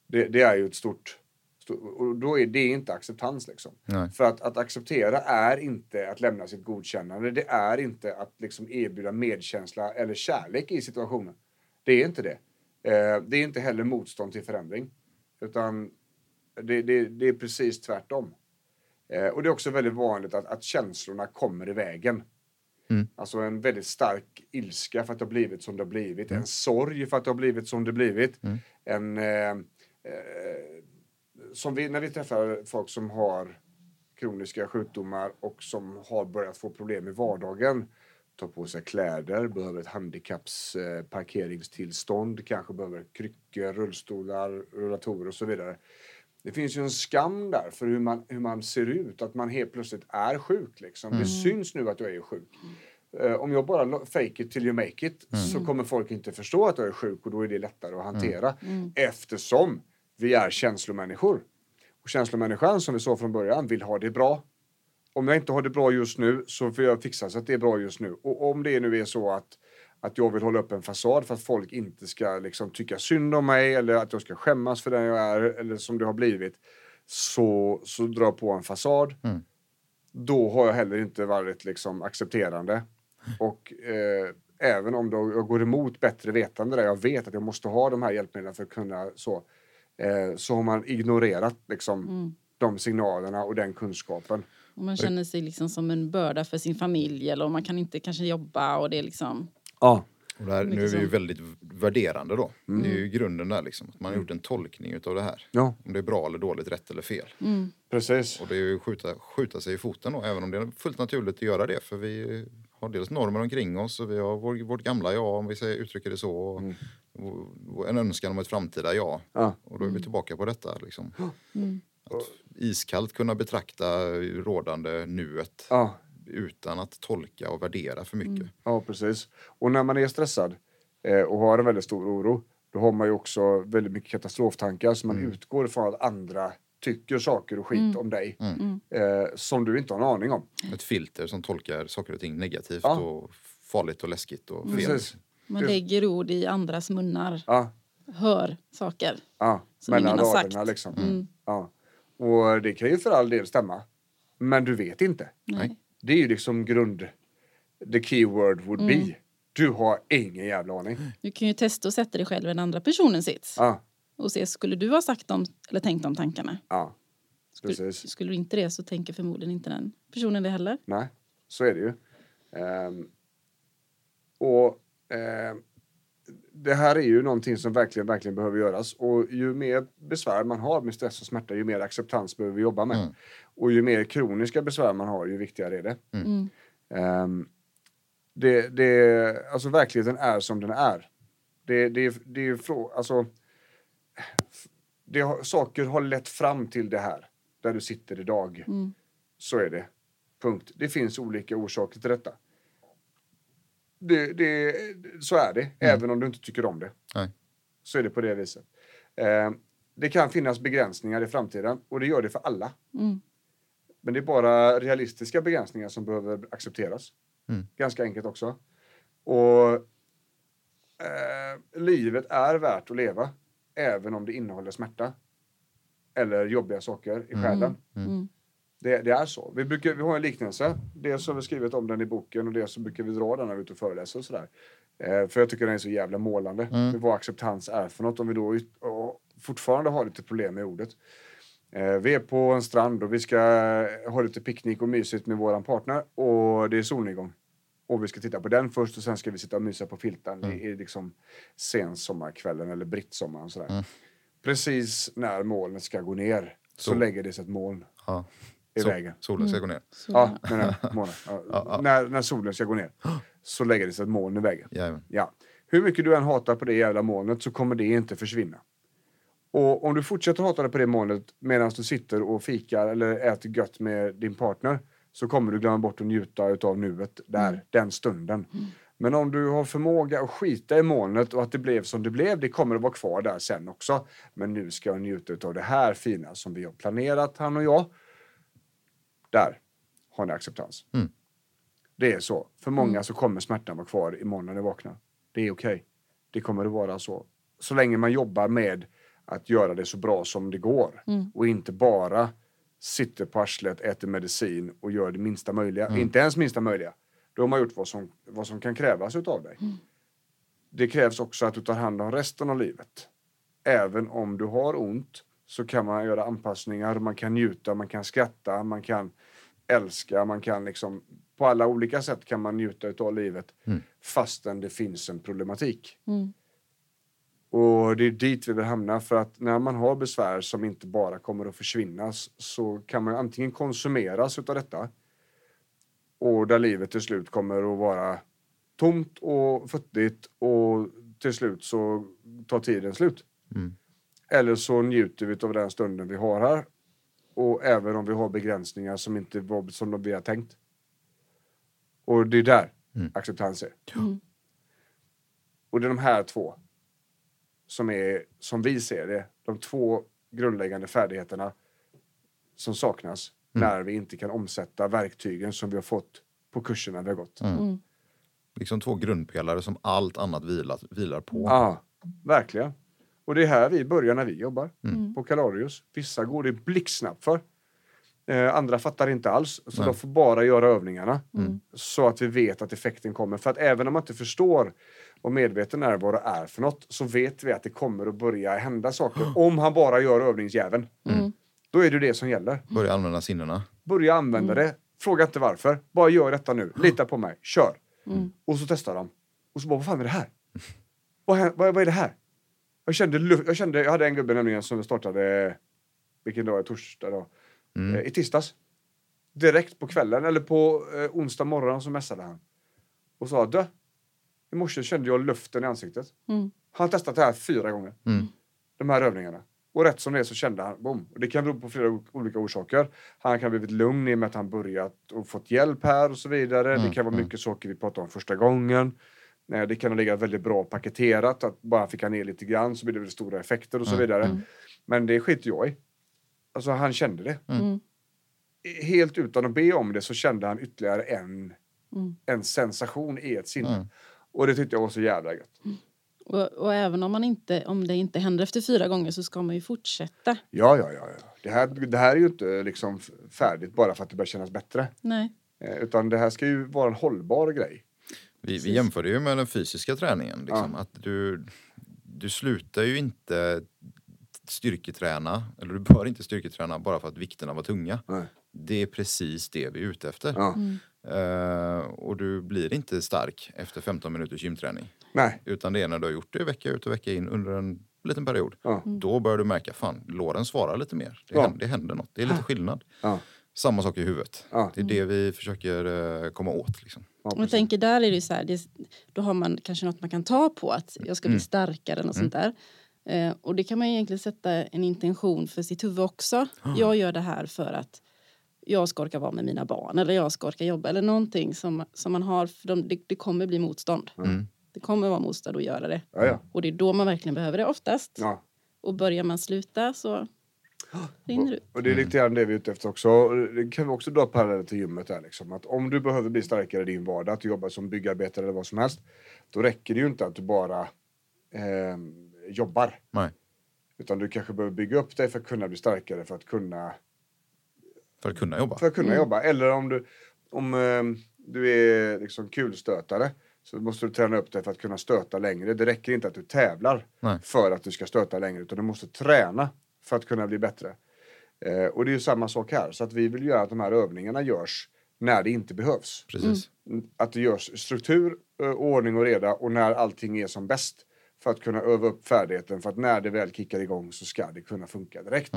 Det, det är ju ett stort... stort och då är det inte acceptans liksom. Nej. För att, att acceptera är inte att lämna sitt godkännande. Det är inte att liksom erbjuda medkänsla eller kärlek i situationen. Det är inte det. Eh, det är inte heller motstånd till förändring. Utan det, det, det är precis tvärtom. Eh, och det är också väldigt vanligt att, att känslorna kommer i vägen. Alltså en väldigt stark ilska för att det har blivit som det har blivit. En sorg för att det har blivit som det blivit. En... Eh, eh, som vi, när vi träffar folk som har kroniska sjukdomar och som har börjat få problem i vardagen. Ta på sig kläder, behöver ett handikappsparkeringstillstånd, eh, kanske behöver kryckor, rullstolar, rullatorer och så vidare. Det finns ju en skam där för hur man, hur man ser ut, att man helt plötsligt är sjuk. Liksom. Det syns nu att jag är sjuk. Eh, om jag bara fake it till you make it så kommer folk inte förstå att jag är sjuk och då är det lättare att hantera. Eftersom vi är känslomänniskor. Och känslomänniskan som vi sa från början vill ha det bra. Om jag inte har det bra just nu så får jag fixa så att det är bra just nu. Och om det nu är så att, att jag vill hålla upp en fasad för att folk inte ska liksom tycka synd om mig eller att jag ska skämmas för den jag är eller som det har blivit. Så, så drar jag på en fasad. Då har jag heller inte varit liksom accepterande. Och eh, även om då jag går emot bättre vetande där jag vet att jag måste ha de här hjälpmedlen för att kunna så. Eh, så har man ignorerat liksom de signalerna och den kunskapen. Och man känner sig liksom som en börda för sin familj eller man kan inte kanske jobba och det är liksom... Ja. Och där, nu är vi ju väldigt värderande då. Det är ju grunden där liksom. Att man har gjort en tolkning utav det här. Ja. Om det är bra eller dåligt, rätt eller fel. Precis. Och det är ju skjuta, skjuta sig i foten då, även om det är fullt naturligt att göra det. För vi har dels normer omkring oss och vi har vår, vårt gamla jag, om vi säger, uttrycker det så. Och, och en önskan om ett framtida jag. Ja. Och då är vi tillbaka på detta. Liksom. Att iskallt kunna betrakta rådande nuet Ja. Utan att tolka och värdera för mycket. Ja, precis. Och när man är stressad eh, och har en väldigt stor oro, då har man ju också väldigt mycket katastroftankar så man utgår från att andra tycker saker och skit om dig eh, som du inte har en aning om. Ett filter som tolkar saker och ting negativt Ja. och farligt och läskigt och fel. Precis. Man lägger ord i andras munnar. Ja, Hör saker. ja. Som mellan ingen har raderna sagt. liksom. Ja. Och det kan ju för all del stämma. Men du vet inte. Nej. Det är ju liksom grund... The key word would be. Du har ingen jävla aning. Du kan ju testa att sätta dig själv i den andra personens sits. Ja, Och se, skulle du ha sagt dem eller tänkt de tankarna? ja. Skulle, Precis. skulle du inte det så tänker förmodligen inte den personen det heller. Nej, så är det ju. Ehm, och ehm, det här är ju någonting som verkligen, verkligen behöver göras. Och ju mer besvär man har med stress och smärta, ju mer acceptans behöver vi jobba med. Och ju mer kroniska besvär man har, ju viktigare är det. Ehm, det, det alltså verkligheten är som den är. Det, det, det är ju frå, alltså, det har, saker har lett fram till det här, där du sitter idag. Så är det. Punkt. Det finns olika orsaker till detta. Det, det, så är det, även om du inte tycker om det. Nej. Så är det på det viset. Eh, det kan finnas begränsningar i framtiden och det gör det för alla. Mm. Men det är bara realistiska begränsningar som behöver accepteras. Mm. Ganska enkelt också. Och eh, livet är värt att leva även om det innehåller smärta. Eller jobbiga saker i själen. Mm. Det, det är så. Vi, brukar, vi har en liknelse. Dels har vi skrivit om den i boken och dels så brukar vi dra den när vi är ute och föreläser och sådär. Eh, för jag tycker den är så jävla målande. Mm. Vad acceptans är för något om vi då fortfarande har lite problem med ordet. Eh, vi är på en strand och vi ska ha lite picknick och mysigt med våran partner och det är solnedgång. Och vi ska titta på den först och sen ska vi sitta och mysa på filten i, i liksom sensommarkvällen eller brittsommaren. Sådär. Precis när molnet ska gå ner så Så. lägger det sig ett moln Ja. I Så- vägen. Solen ska gå ner. Ja, jag. Månen. Ja. Ja, ja. När, när solen ska gå ner så lägger det sig ett moln i vägen. Jajamän. Ja. Hur mycket du än hatar på det jävla molnet så kommer det inte försvinna. Och om du fortsätter hata det på det molnet medan du sitter och fikar eller äter gött med din partner så kommer du glömma bort att njuta utav nuet där, den stunden. Men om du har förmåga att skita i molnet och att det blev som det blev, det kommer att vara kvar där sen också. Men nu ska jag njuta utav det här fina som vi har planerat, han och jag. Där har ni acceptans. Mm. Det är så. För många så kommer smärtan vara kvar imorgon när ni vaknar. Det är okej. Det kommer att vara så. Så länge man jobbar med att göra det så bra som det går och inte bara sitter på arslet, äter medicin och gör det minsta möjliga. Inte ens minsta möjliga. Då har man gjort vad som, vad som kan krävas utav dig. Det krävs också att du tar hand om resten av livet. Även om du har ont så kan man göra anpassningar, man kan njuta, man kan skratta, man kan älska, man kan liksom på alla olika sätt kan man njuta utav livet fastän det finns en problematik. Mm. Och det är dit vi vill hamna för att när man har besvär som inte bara kommer att försvinnas så kan man antingen konsumeras utav detta och där livet till slut kommer att vara tomt och futtigt och till slut så tar tiden slut. Mm. Eller så njuter vi av den stunden vi har här och även om vi har begränsningar som inte var som vi har tänkt. Och det är där Mm. acceptans är. Mm. Och det är de här två som är, som vi ser det, de två grundläggande färdigheterna som saknas Mm. när vi inte kan omsätta verktygen som vi har fått på kurserna vi har gått. Mm. Liksom två grundpelare som allt annat vilar, vilar på. Ja, verkligen. Och det är här vi börjar när vi jobbar Mm. på Kalarius. Vissa går det blixtsnabbt för. Eh, andra fattar inte alls, så Nej. de får bara göra övningarna. Mm. Så att vi vet att effekten kommer. För att även om man inte förstår vad medveten närvaro är för något så vet vi att det kommer att börja hända saker om han bara gör övningsjäveln. Mm. Då är det det som gäller. Börja använda sinnena. Börja använda det. Fråga inte varför. Bara gör detta nu. Lita på mig. Kör. Mm. Och så testar de. Och så bara, vad fan är det här? Vad, vad, vad är det här? Jag kände, jag kände, jag hade en gubbe nämligen som startade, vilken dag är torsdag då? Mm. Eh, I tisdags. Direkt på kvällen, eller på eh, onsdag morgon så messade han. Och sa, du, i morse kände jag luften i ansiktet. Mm. Han har testat det här fyra gånger. Mm. De här övningarna. Och rätt som det är så kände han, boom. Och det kan bero på flera olika orsaker. Han kan ha blivit lugn i och med att han börjat och fått hjälp här och så vidare. det kan vara mycket saker vi pratade om första gången. Eh, Det kan ha legat väldigt bra paketerat, att bara fick han ner lite grann så blir det väl stora effekter och så vidare. Men det skiter jag i. Alltså han kände det. Mm. Helt utan att be om det så kände han ytterligare en, Mm. en sensation i ett sinne. Mm. Och det tyckte jag var så jävla gött. Och, och även om, man inte, om det inte händer efter fyra gånger så ska man ju fortsätta. Ja, ja, ja. ja. Det, här, det här är ju inte liksom färdigt bara för att det börjar kännas bättre. Nej. Eh, utan det här ska ju vara en hållbar grej. Vi, vi jämför det ju med den fysiska träningen. Liksom. Att du, du slutar ju inte styrketräna, eller du bör inte styrketräna bara för att vikterna var tunga. Nej. Det är precis det vi är ute efter. Ja. Eh, och du blir inte stark efter 15 minuters gymträning. Nej. Utan det är när du har gjort det vecka ut och vecka in under en liten period. Ja. Då börjar du märka, fan, låren svarar lite mer. Det, Ja. händer, det händer något, det är lite skillnad. Ja. Samma sak i huvudet. Ja. Det är det vi försöker eh, komma åt. Liksom. Ja, Och jag tänker där är det så här, det, då har man kanske något man kan ta på att jag ska bli Mm. starkare eller något sånt där. Eh, och det kan man egentligen sätta en intention för sitt huvud också. Jag gör det här för att jag ska orka vara med mina barn eller jag ska orka jobba eller någonting som, som man har, för de, det, det kommer bli motstånd. Mm. Det kommer vara motstånd att göra det. Ja, ja. Och det är då man verkligen behöver det oftast. Ja. Och börjar man sluta så rinner ut. Och det är lite grann det vi är ute efter också. Det kan vi också dra paralleller till gymmet där liksom. Att om du behöver bli starkare i din vardag, att du jobbar som byggarbetare eller vad som helst. Då räcker det ju inte att du bara eh, jobbar. Nej. Utan du kanske behöver bygga upp dig för att kunna bli starkare, för att kunna, För att kunna jobba. för att kunna jobba. Eller om du, om, eh, du är liksom kulstötare så måste du träna upp dig för att kunna stöta längre. Det räcker inte att du tävlar Nej. för att du ska stöta längre, utan du måste träna för att kunna bli bättre. Eh, och det är ju samma sak här, så att vi vill göra att de här övningarna görs när det inte behövs. Precis. Att det görs struktur, eh, ordning och reda och när allting är som bäst. För att kunna öva upp färdigheten för att när det väl kickar igång så ska det kunna funka direkt.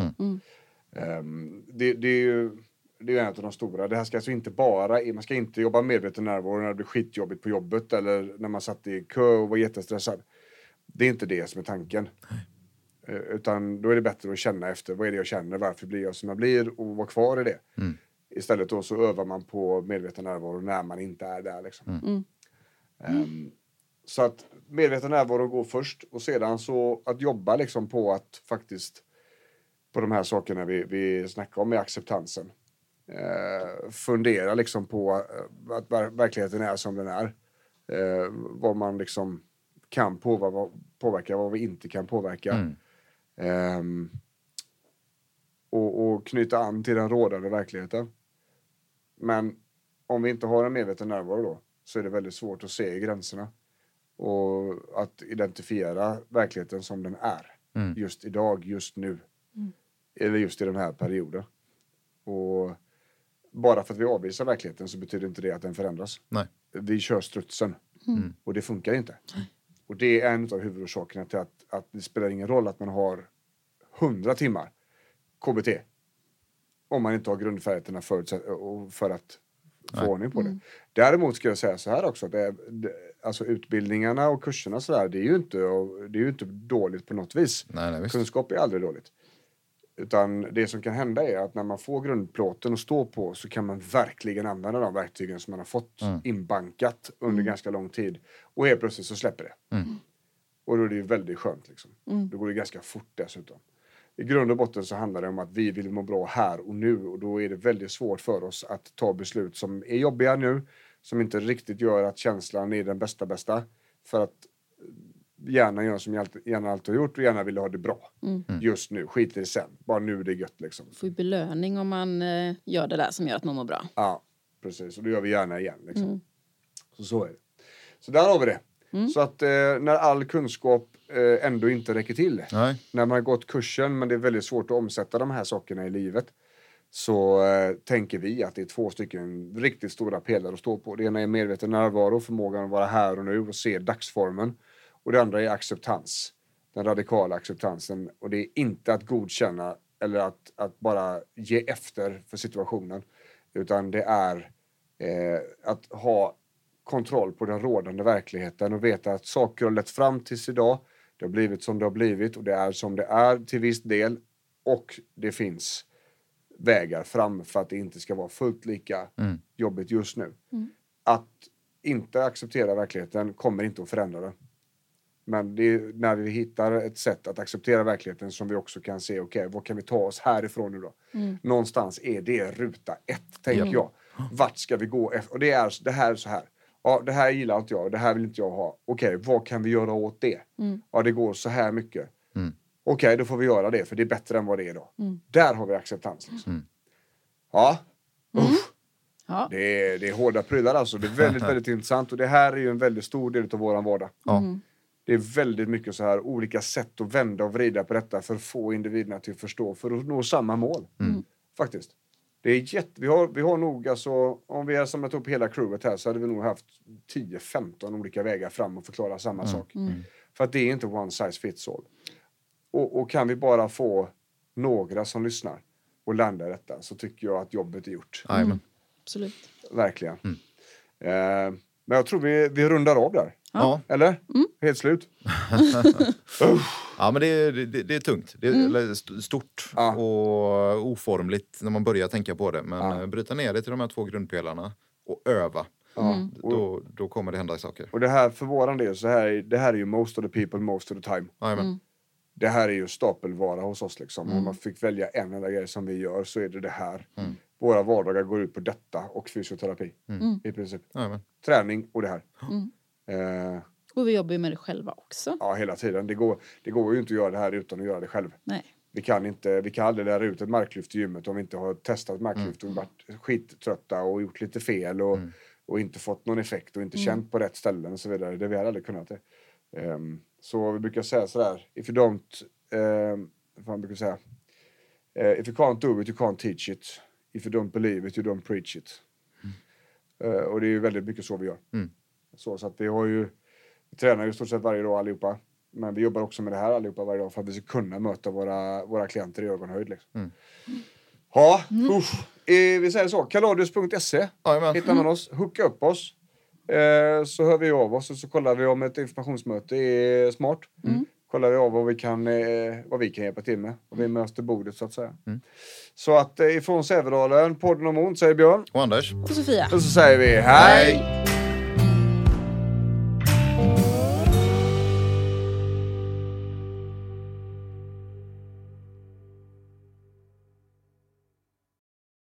Ehm, det, det är ju det är en av de stora. Det här ska alltså inte bara, man ska inte jobba medveten närvaro när det blir skitjobbigt på jobbet eller när man satt i kö och var jättestressad. Det är inte det som är tanken. Eh, Utan då är det bättre att känna efter, vad är det jag känner, varför blir jag som jag blir och vara kvar i det. Istället då så övar man på medveten närvaro när man inte är där. Liksom. Ehm, så att medveten närvaro går först och sedan så att jobba liksom på att faktiskt på de här sakerna vi, vi snackar om med acceptansen. Eh, fundera liksom på eh, att ver- verkligheten är som den är. Eh, vad man liksom kan påverka, påverka vad vi inte kan påverka. Ehm, och, och knyta an till den rådande verkligheten. Men om vi inte har en medveten närvaro då så är det väldigt svårt att se gränserna och att identifiera verkligheten som den är. Just idag, just nu. Eller just i den här perioden. Och bara för att vi avvisar verkligheten så betyder inte det att den förändras. Nej. Vi kör strutsen. Och det funkar inte. Och det är en av huvudorsakerna till att, att det spelar ingen roll att man har 100 timmar KBT. Om man inte har grundfärdigheterna och för att få ordning på det. Däremot ska jag säga så här också. att Det, det, alltså utbildningarna och kurserna så där, det är ju inte, det är ju inte dåligt på något vis. Nej, nej. Kunskap är aldrig dåligt. Utan det som kan hända är att när man får grundplåten att stå på så kan man verkligen använda de verktygen som man har fått inbankat under ganska lång tid. Och helt plötsligt så släpper det. Och då är det ju väldigt skönt. Liksom. Då går det ganska fort dessutom. I grund och botten så handlar det om att vi vill må bra här och nu och då är det väldigt svårt för oss att ta beslut som är jobbiga nu, som inte riktigt gör att känslan är den bästa bästa. För att gärna gör som jag alltid- gärna alltid har gjort och gärna vill ha det bra. Just nu, skit i det sen. Bara nu är det gött liksom. Får ju belöning om man eh, gör det där som gör att man mår bra. Ja, precis. Och det gör vi gärna igen. Liksom. Så, så är det. Så där har vi det. Så att eh, när all kunskap eh, ändå inte räcker till. Nej. När man har gått kursen men det är väldigt svårt att omsätta de här sakerna i livet. Så eh, tänker vi att det är två stycken riktigt stora pelare att stå på. Det ena är medveten närvaro, förmågan att vara här och nu och se dagsformen. Och det andra är acceptans. Den radikala acceptansen. Och det är inte att godkänna eller att, att bara ge efter för situationen. Utan det är eh, att ha kontroll på den rådande verkligheten och veta att saker har lett fram tills idag. Det har blivit som det har blivit och det är som det är till viss del. Och det finns vägar fram för att det inte ska vara fullt lika jobbigt just nu. Att inte acceptera verkligheten kommer inte att förändra den. Men det är när vi hittar ett sätt att acceptera verkligheten som vi också kan se, okej, vad kan vi ta oss härifrån nu då? Någonstans är det ruta ett, tänker jag. Vart ska vi gå? efter? Och det är det här är så här. Ja, det här gillar inte jag, det här vill inte jag ha. Okej, vad kan vi göra åt det? Ja, det går så här mycket. Okej, då får vi göra det, för det är bättre än vad det är idag. Där har vi acceptans. Liksom. Ja. Usch. Ja. Det, är, det är hårda prylar alltså. Det är väldigt, väldigt intressant. Och det här är ju en väldigt stor del av våran vardag. Ja. Det är väldigt mycket så här olika sätt att vända och vrida på detta för att få individerna till att förstå, för att nå samma mål. Faktiskt. Det är jätte, vi, har, vi har nog, alltså, om vi hade samlat upp hela crewet här så hade vi nog haft 10-15 olika vägar fram och förklara samma sak. För att det är inte one size fits all. Och, och kan vi bara få några som lyssnar och landa i detta så tycker jag att jobbet är gjort. Jajamän. Absolut. Verkligen. Eh, men jag tror vi, vi rundar av där. Ja. Eller? Helt slut. Ja, men det, är- det, det är tungt. Det är st- stort Ja. och oformligt när man börjar tänka på det. Men Ja. eh, bryta ner det till de här två grundpelarna och öva. Och, Då, då kommer det hända saker. och det här för våran del, så här, det här är ju most of the people most of the time. Jajamän. det här är ju stapelvara hos oss liksom. Mm. Om man fick välja en enda grej som vi gör så är det det här. Våra vardagar går ut på detta och fysioterapi. Mm. I princip. Jajamän. Träning och det här. Mm. Eh, Och vi jobbar ju med det själva också. ja, hela tiden. Det går, det går ju inte att göra det här utan att göra det själv. Nej. Vi kan, inte, vi kan aldrig lära ut ett marklyft i gymmet om vi inte har testat marklyft och varit skittrötta och gjort lite fel och, och inte fått någon effekt och inte känt på rätt ställen och så vidare. Det vi har aldrig kunnat det. Ehm, så vi brukar säga sådär, if you don't, um, vad man brukar säga, Eh, if you can't do it you can't teach it. If you don't believe it you don't preach it. Eh, och det är ju väldigt mycket så vi gör. Mm. Så, så att vi har ju, vi tränar ju stort sett varje dag allihopa. Men vi jobbar också med det här allihopa varje dag för att vi ska kunna möta våra, våra klienter i ögonhöjd. Liksom. Mm. Ja, usch. Eh, vi säger så. Kaladius.se hittar man oss. Hooka upp oss. Eh, så hör vi av oss och så kollar vi om ett informationsmöte är smart. Kollar vi av vad vi kan, eh, vad vi kan hjälpa till med. Och vi möter bordet så att säga. Så att eh, ifrån Sävedalen, podden om ont, säger Björn. Och Anders? Och Sofia. Och så säger vi hej!